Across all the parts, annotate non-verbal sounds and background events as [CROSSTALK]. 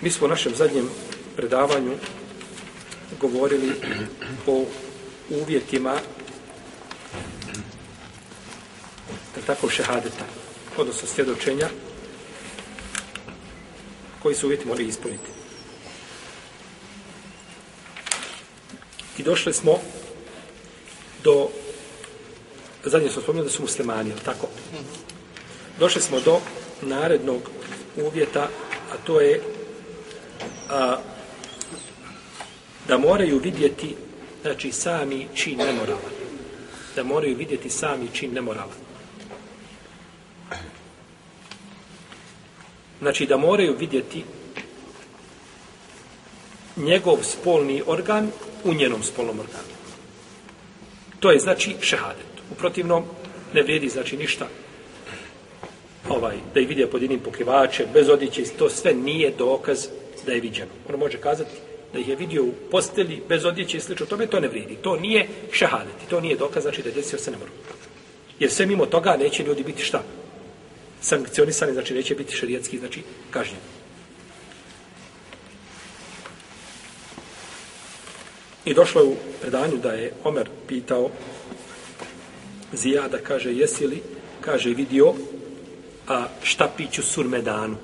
Mi smo u našem zadnjem predavanju govorili o uvjetima da tako šehadeta, odnosno svjedočenja, koji su uvjeti morali ispuniti. I došli smo do, zadnje smo spomenuli da su muslimani, tako? Došli smo do narednog uvjeta, a to je a, da moraju vidjeti znači sami čin nemoralan. Da moraju vidjeti sami čin nemoralan. Znači da moraju vidjeti njegov spolni organ u njenom spolnom organu. To je znači šehadet. U protivnom ne vrijedi znači ništa ovaj, da ih vidje pod jednim pokrivačem, bez odjeće, to sve nije dokaz da je viđeno. On može kazati da ih je vidio u posteli, bez odjeće i slično tome, to ne vridi. To nije šehadet. To nije dokaz, znači da je desio se ne mora. Jer sve mimo toga neće ljudi biti šta? Sankcionisani, znači neće biti šarijetski, znači kažnjeni. I došlo je u predanju da je Omer pitao Zijada, kaže, jesi li, kaže, vidio a, štapiću surmedanu.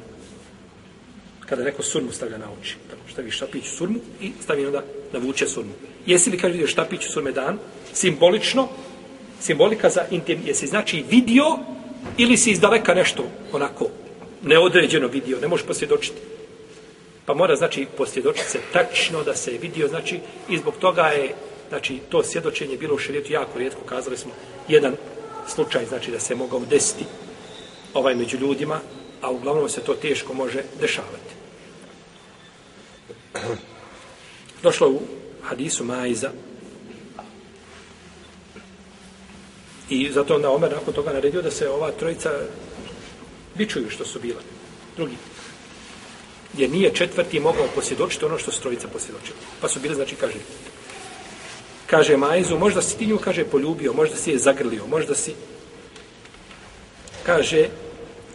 Kada neko surmu stavlja na oči. Tako, stavi u surmu i stavi onda da vuče surmu. Jesi li, kaže, vidio štapiću surmedanu? Simbolično, simbolika za intim, jesi znači vidio ili si izdaleka nešto onako neodređeno vidio, ne možeš posvjedočiti. Pa mora, znači, posvjedočiti se tačno da se je vidio, znači, i zbog toga je, znači, to svjedočenje bilo u šarijetu jako rijetko, kazali smo, jedan slučaj, znači, da se mogao desiti ovaj među ljudima, a uglavnom se to teško može dešavati. Došlo u hadisu Majza i zato onda Omer nakon toga naredio da se ova trojica bičuju što su bila. Drugi jer nije četvrti mogao posvjedočiti ono što su trojica posvjedočili. Pa su bile, znači, kaže, kaže Majzu, možda si ti nju, kaže, poljubio, možda si je zagrlio, možda si, kaže,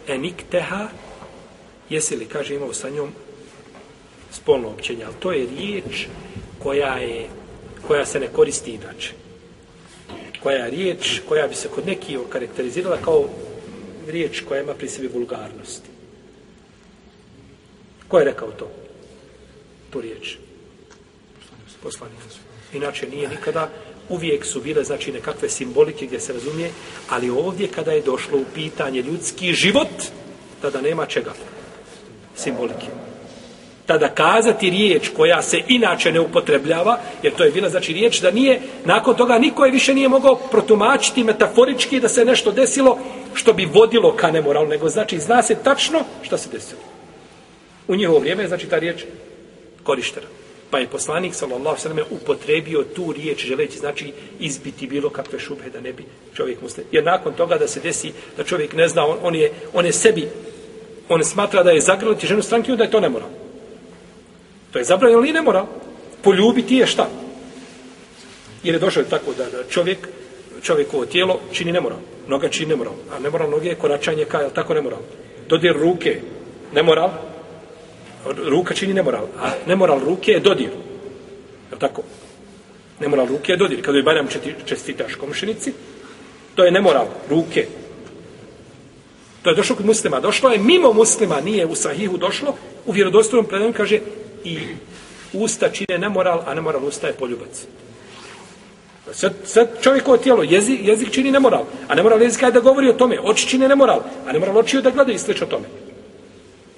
enik teha, jesi li, kaže, imao sa njom spolno općenje, ali to je riječ koja je, koja se ne koristi inače. Koja je riječ koja bi se kod neki okarakterizirala kao riječ koja ima pri sebi vulgarnosti. Ko je rekao to? Tu riječ. Poslanik. Inače nije nikada, uvijek su bile znači nekakve simbolike gdje se razumije, ali ovdje kada je došlo u pitanje ljudski život, tada nema čega. Simbolike. Tada kazati riječ koja se inače ne upotrebljava, jer to je bila znači riječ da nije, nakon toga niko je više nije mogao protumačiti metaforički da se nešto desilo što bi vodilo ka nemoralu, nego znači zna se tačno što se desilo. U njihovo vrijeme je znači ta riječ korištena. Pa je poslanik sallallahu sallam upotrebio tu riječ želeći znači izbiti bilo kakve šubhe da ne bi čovjek muslim. Jer nakon toga da se desi da čovjek ne zna, on, on je, on je sebi, on smatra da je zagrliti ženu stranke da je to ne mora. To je zabranjeno ali ne mora. Poljubiti je šta? Jer je došao tako da, da čovjek čovjekovo tijelo čini nemoral. Noga čini nemoral. A nemoral noge je koračanje ka, jel tako nemoral. Dodir ruke, nemoral, ruka čini nemoral, a nemoral ruke je dodir. Je tako? Nemoral ruke je dodir. Kada je Bajram čestitaš komšinici, to je nemoral ruke. To je došlo kod muslima. Došlo je mimo muslima, nije u sahihu došlo. U vjerodostojnom predanju kaže i usta čine nemoral, a nemoral usta je poljubac. Sad, sad čovjekovo tijelo, jezik, jezik čini nemoral, a nemoral jezika je da govori o tome. Oči čine nemoral, a nemoral oči da gleda i slično o tome.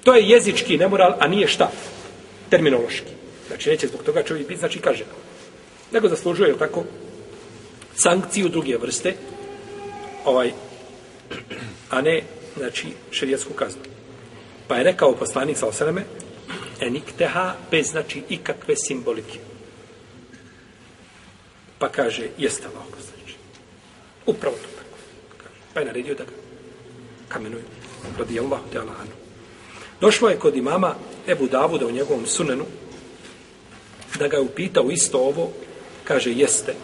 To je jezički nemoral, a nije šta? Terminološki. Znači, neće zbog toga čovjek biti, znači kaže. Nego zaslužuje, je tako, sankciju druge vrste, ovaj, [CLEARS THROAT] a ne, znači, šerijetsku kaznu. Pa je rekao poslanik sa osaname, enikteha, bez znači ikakve simbolike. Pa kaže, jeste Allah poslaniče. Znači? Upravo to tako. Kaže, pa je naredio da ga kamenuju. Radi Allahu te Allahanu. Došlo je kod imama Ebu Davuda u njegovom sunenu, da ga je upitao isto ovo, kaže, jeste.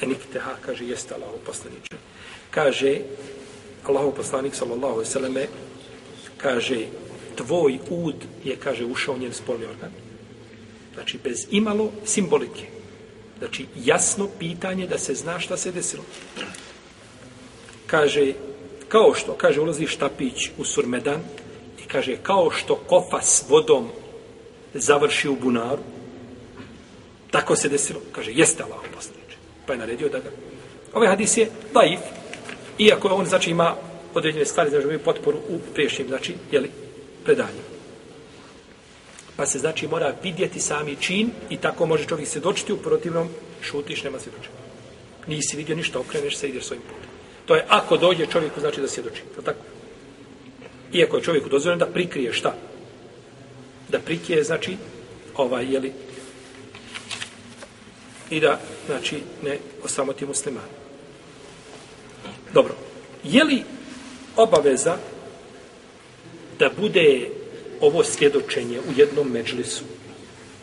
Enikteha, kaže, jeste Allah poslaniče. Kaže, Allahu poslanik sallallahu alejhi ve selleme kaže tvoj ud je kaže ušao njen spolni organ. Znači bez imalo simbolike. Znači jasno pitanje da se zna šta se desilo. Kaže kao što kaže ulazi štapić u surmedan i kaže kao što kofa s vodom završi u bunaru tako se desilo kaže jeste Allah poslaniče pa je naredio da ga ovaj hadis je daif Iako on, znači, ima određene stvari, znači, imaju potporu u priješnjim, znači, jeli, predanjima. Pa se, znači, mora vidjeti sami čin i tako može čovjek se dočiti, u protivnom šutiš, nema se. Nisi vidio ništa, okreneš se, ideš svojim putem. To je ako dođe čovjeku, znači da se doči. Tako? Iako je čovjeku dozvoljeno da prikrije šta? Da prikrije, znači, ovaj, jeli, i da, znači, ne osamoti muslimani. Dobro. Je li obaveza da bude ovo svjedočenje u jednom međlisu?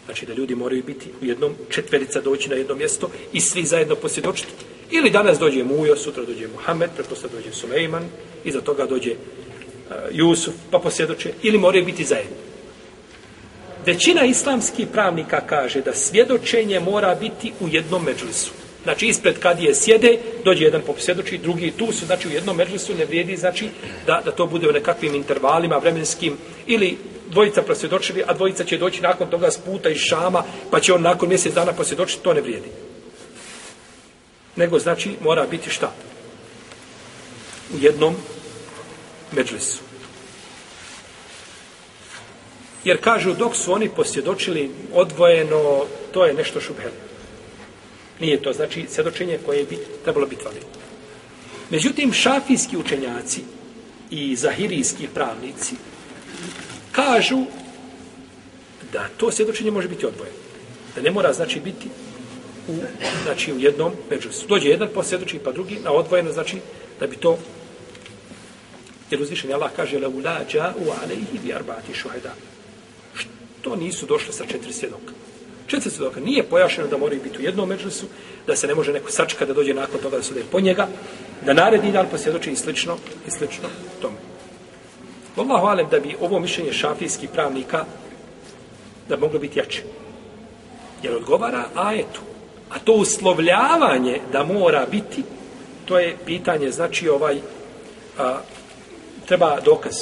Znači da ljudi moraju biti u jednom četverica doći na jedno mjesto i svi zajedno posvjedočiti. Ili danas dođe Mujo, sutra dođe Muhammed, pretpostavno dođe Sulejman, iza toga dođe uh, Jusuf, pa posvjedoče. Ili moraju biti zajedno. Većina islamskih pravnika kaže da svjedočenje mora biti u jednom međlisu. Znači, ispred kad je sjede, dođe jedan poposjedoči, drugi tu su, znači u jednom međusu ne vrijedi, znači da, da to bude u nekakvim intervalima vremenskim, ili dvojica prosvjedočili, a dvojica će doći nakon toga s puta iz Šama, pa će on nakon mjesec dana posvjedočiti, to ne vrijedi. Nego, znači, mora biti šta? U jednom međlisu. Jer kažu, dok su oni posvjedočili odvojeno, to je nešto šubhelo. Nije to, znači, svjedočenje koje bi trebalo biti validno. Međutim, šafijski učenjaci i zahirijski pravnici kažu da to svjedočenje može biti odvojeno. Da ne mora, znači, biti u, znači, u jednom međusu. Dođe jedan pa posvjedoči, pa drugi, na odvojeno, znači, da bi to jer uzvišen Allah kaže la ulađa u alejhi bi arbati šuheda. Što nisu došle sa četiri svjedoka. Četiri svjedoka. Nije pojašeno da moraju biti u jednom međusu, da se ne može neko sačka da dođe nakon toga da se po njega, da naredi dan posvjedoči i slično, i slično tome. Wallahu alem da bi ovo mišljenje šafijskih pravnika da moglo biti jače. Jer odgovara ajetu. A to uslovljavanje da mora biti, to je pitanje, znači ovaj, a, treba dokaz,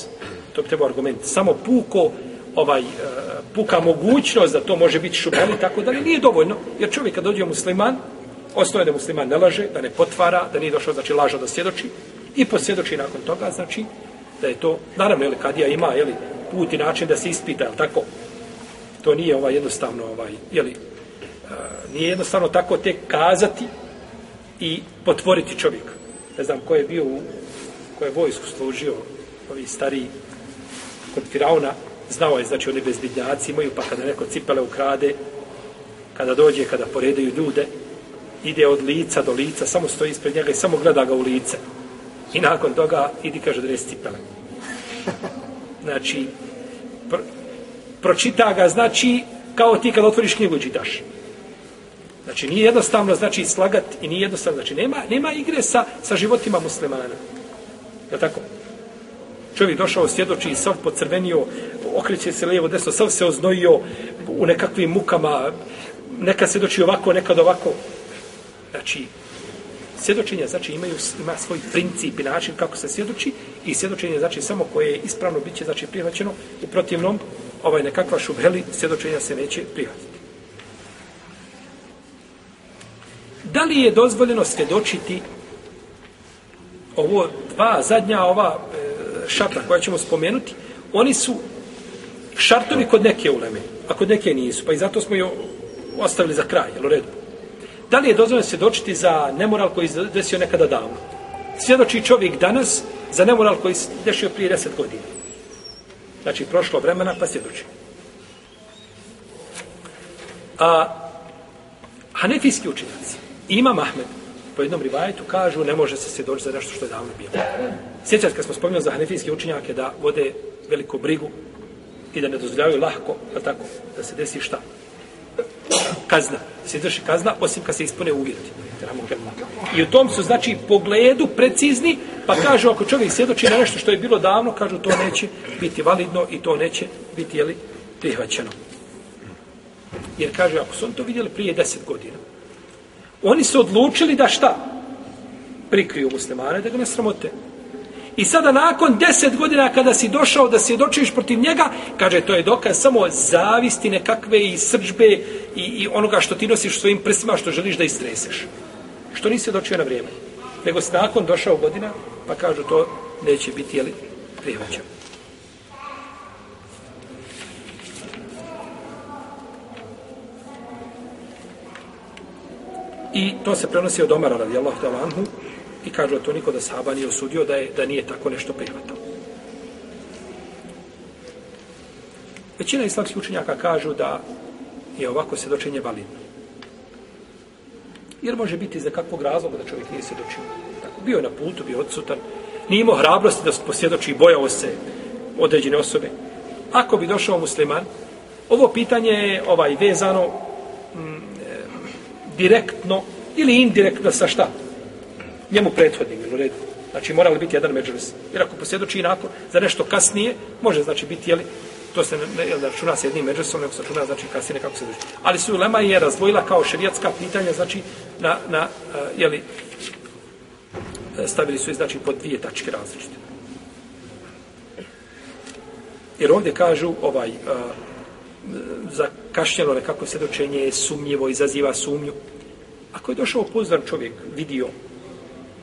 to bi treba argument. Samo puko ovaj a, puka mogućnost da to može biti šubheli tako da nije dovoljno. Jer čovjek kad dođe musliman ostaje da musliman ne laže da ne potvara da nije došao znači laža da svjedoči. I posvjedoči nakon toga znači da je to naravno je kad ja ima je li put i način da se ispita jel tako? To nije ovaj jednostavno ovaj je li uh, e, nije jednostavno tako tek kazati i potvoriti čovjeka. Ne znam ko je bio u ko je vojsku služio ovi stari kod Firauna znao je, znači oni bezbidnjaci imaju, pa kada neko cipele ukrade, kada dođe, kada poredaju ljude, ide od lica do lica, samo stoji ispred njega i samo gleda ga u lice. I nakon toga idi kaže da resi cipele. Znači, pr pročita ga, znači, kao ti kad otvoriš knjigu čitaš. Znači, nije jednostavno, znači, slagat i nije jednostavno, znači, nema, nema igre sa, sa životima muslimana. Je tako? Čovjek došao, svjedoči sav pocrvenio, okreće se lijevo, desno, sav se oznojio u nekakvim mukama, neka sjedoči ovako, nekad ovako. Znači, svjedočenja, znači, imaju, ima svoj princip i način kako se svjedoči i svjedočenje, znači, samo koje je ispravno biće znači, prihvaćeno, u protivnom, ovaj nekakva šubheli, svjedočenja se neće prihvatiti. Da li je dozvoljeno svjedočiti ovo dva zadnja ova e, šarta koja ćemo spomenuti, oni su šartovi kod neke uleme, a kod neke nisu. Pa i zato smo joj ostavili za kraj, jel u redu? Da li je dozvoljeno svjedočiti za nemoral koji se desio nekada davno? Svjedoči čovjek danas za nemoral koji se desio prije deset godina. Znači, prošlo vremena, pa svjedoči. A, hanefijski učinac, imam Ahmed, po jednom rivajetu kažu ne može se svjedočiti za nešto što je davno bilo. Sjećaš kad smo spomenuli za hanefijske učenjake da vode veliku brigu i da ne dozvoljavaju lahko, je tako, da se desi šta? Kazna. Da se izvrši kazna, osim kad se ispune uvjeti. I u tom su, znači, pogledu precizni, pa kažu, ako čovjek svjedoči na nešto što je bilo davno, kažu, to neće biti validno i to neće biti, jeli, prihvaćeno. Jer kaže, ako su oni to vidjeli prije deset godina, oni su odlučili da šta? Prikriju muslimane, da ga ne sramote. I sada nakon deset godina kada si došao da se dočiš protiv njega, kaže to je dokaz samo zavisti nekakve i srđbe i, i onoga što ti nosiš svojim prsima što želiš da istreseš. Što nisi dočio na vrijeme. Nego si nakon došao godina, pa kažu to neće biti, jeli, prihvaćan. I to se prenosi od Omara radijallahu ta'ala anhu i kažu da to niko da sahaba nije osudio da, je, da nije tako nešto prihvatao. Većina islamskih učenjaka kažu da je ovako svjedočenje validno. Jer može biti za kakvog razloga da čovjek nije svjedočio. Tako, bio je na putu, bio odsutan, nije imao hrabrosti da posvjedoči i bojao se određene osobe. Ako bi došao musliman, ovo pitanje je ovaj vezano direktno ili indirektno sa šta? Njemu prethodnim, u redu. Znači, morali biti jedan međuris? Jer ako posvjedoči inako za nešto kasnije, može znači biti, jeli, to se ne, ne računa se jednim međusom, nego se računa, znači, kasnije nekako se drži. Ali su Lema je razvojila kao šerijatska pitanja, znači, na, na uh, jeli, stavili su, znači, pod dvije tačke različite. Jer ovdje kažu, ovaj, uh, zakašnjelo nekako svjedočenje je sumnjivo, izaziva sumnju. Ako je došao pozdan čovjek, vidio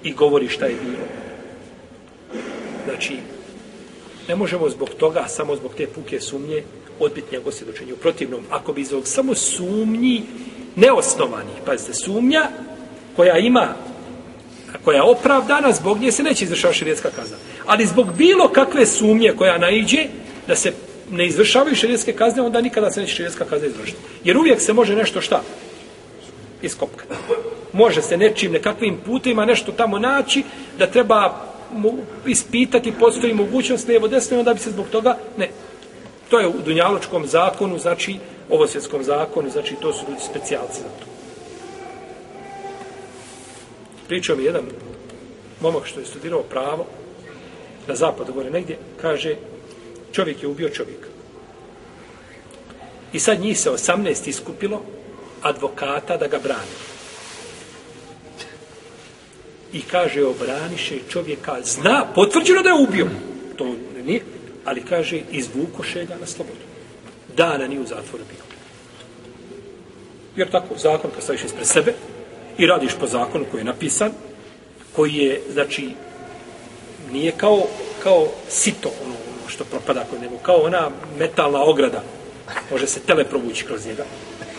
i govori šta je bilo, znači, ne možemo zbog toga, samo zbog te puke sumnje, odbiti njegov svjedočenje. U protivnom, ako bi zbog samo sumnji neosnovanih, pazite, sumnja koja ima koja je opravdana, zbog nje se neće izvršava širijetska kazna. Ali zbog bilo kakve sumnje koja naiđe, da se ne izvršavaju šerijetske kazne, onda nikada se neće šerijetska kazna izvršiti. Jer uvijek se može nešto šta? Iskopkati. Može se nečim, nekakvim putima nešto tamo naći, da treba mu ispitati, postoji mogućnost lijevo desno, onda bi se zbog toga, ne. To je u Dunjaločkom zakonu, znači, ovosvjetskom zakonu, znači, to su ljudi specijalci za to. Pričao mi jedan momak što je studirao pravo, na zapadu gore negdje, kaže, čovjek je ubio čovjeka. I sad njih se 18 iskupilo advokata da ga brani. I kaže, obraniše čovjeka, zna, potvrđeno da je ubio. To nije, ali kaže, izvukoše ga na slobodu. Dana nije u zatvoru bio. Jer tako, zakon kad staviš ispred sebe i radiš po zakonu koji je napisan, koji je, znači, nije kao, kao sito, ono, što propada kod nego kao ona metalna ograda. Može se tele provući kroz njega.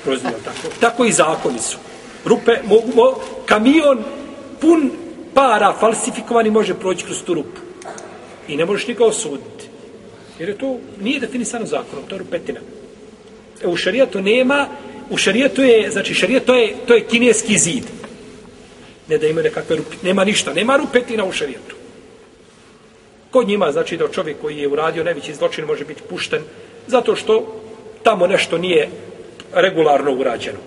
Kroz njega tako? Tako i zakoni su. Rupe mogu mo, kamion pun para falsifikovani može proći kroz tu rupu. I ne možeš nikao osuditi. jer je to nije definisano zakonom to je rupetina. E, u šarijatu nema u šarijatu je znači šarijat to je, to je kineski zid. Ne da ima nekakve rupe nema ništa nema rupetina u šarijatu. Kod njima znači da čovjek koji je uradio najveći zločin može biti pušten zato što tamo nešto nije regularno urađeno.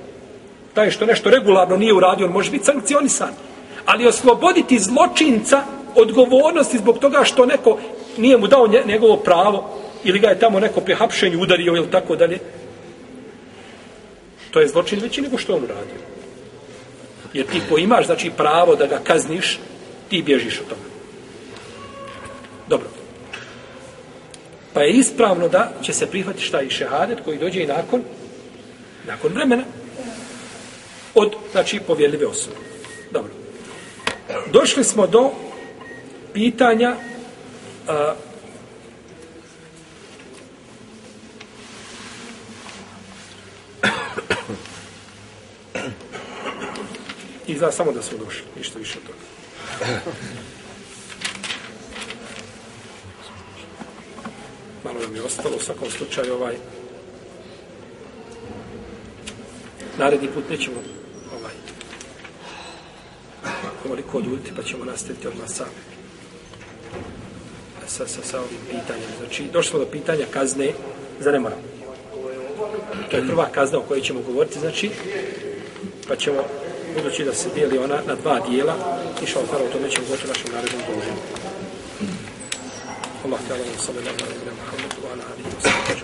Taj što nešto regularno nije uradio, on može biti sankcionisan. Ali osloboditi zločinca odgovornosti zbog toga što neko nije mu dao njegovo pravo ili ga je tamo neko pri hapšenju udario ili tako dalje. To je zločin veći nego što on uradio. Jer ti ko imaš znači pravo da ga kazniš, ti bježiš od toga. Dobro. Pa je ispravno da će se prihvati šta i šehadet koji dođe i nakon nakon vremena od, znači, povjeljive osobe. Dobro. Došli smo do pitanja a, [CLEARS THROAT] I zna samo da smo došli, ništa više od toga. [LAUGHS] malo nam je ostalo u svakom slučaju ovaj naredni put nećemo ovaj koliko ljudi pa ćemo nastaviti odmah sa, sa, sa, sa ovim pitanjem. Znači, došlo do pitanja kazne za nemoral. To je prva kazna o kojoj ćemo govoriti, znači, pa ćemo, budući da se dijeli ona na dva dijela, išao prvo o tome ćemo govoriti našem narednom druženju. الله تعالى وصلى الله على نبينا محمد وعلى آله وصحبه.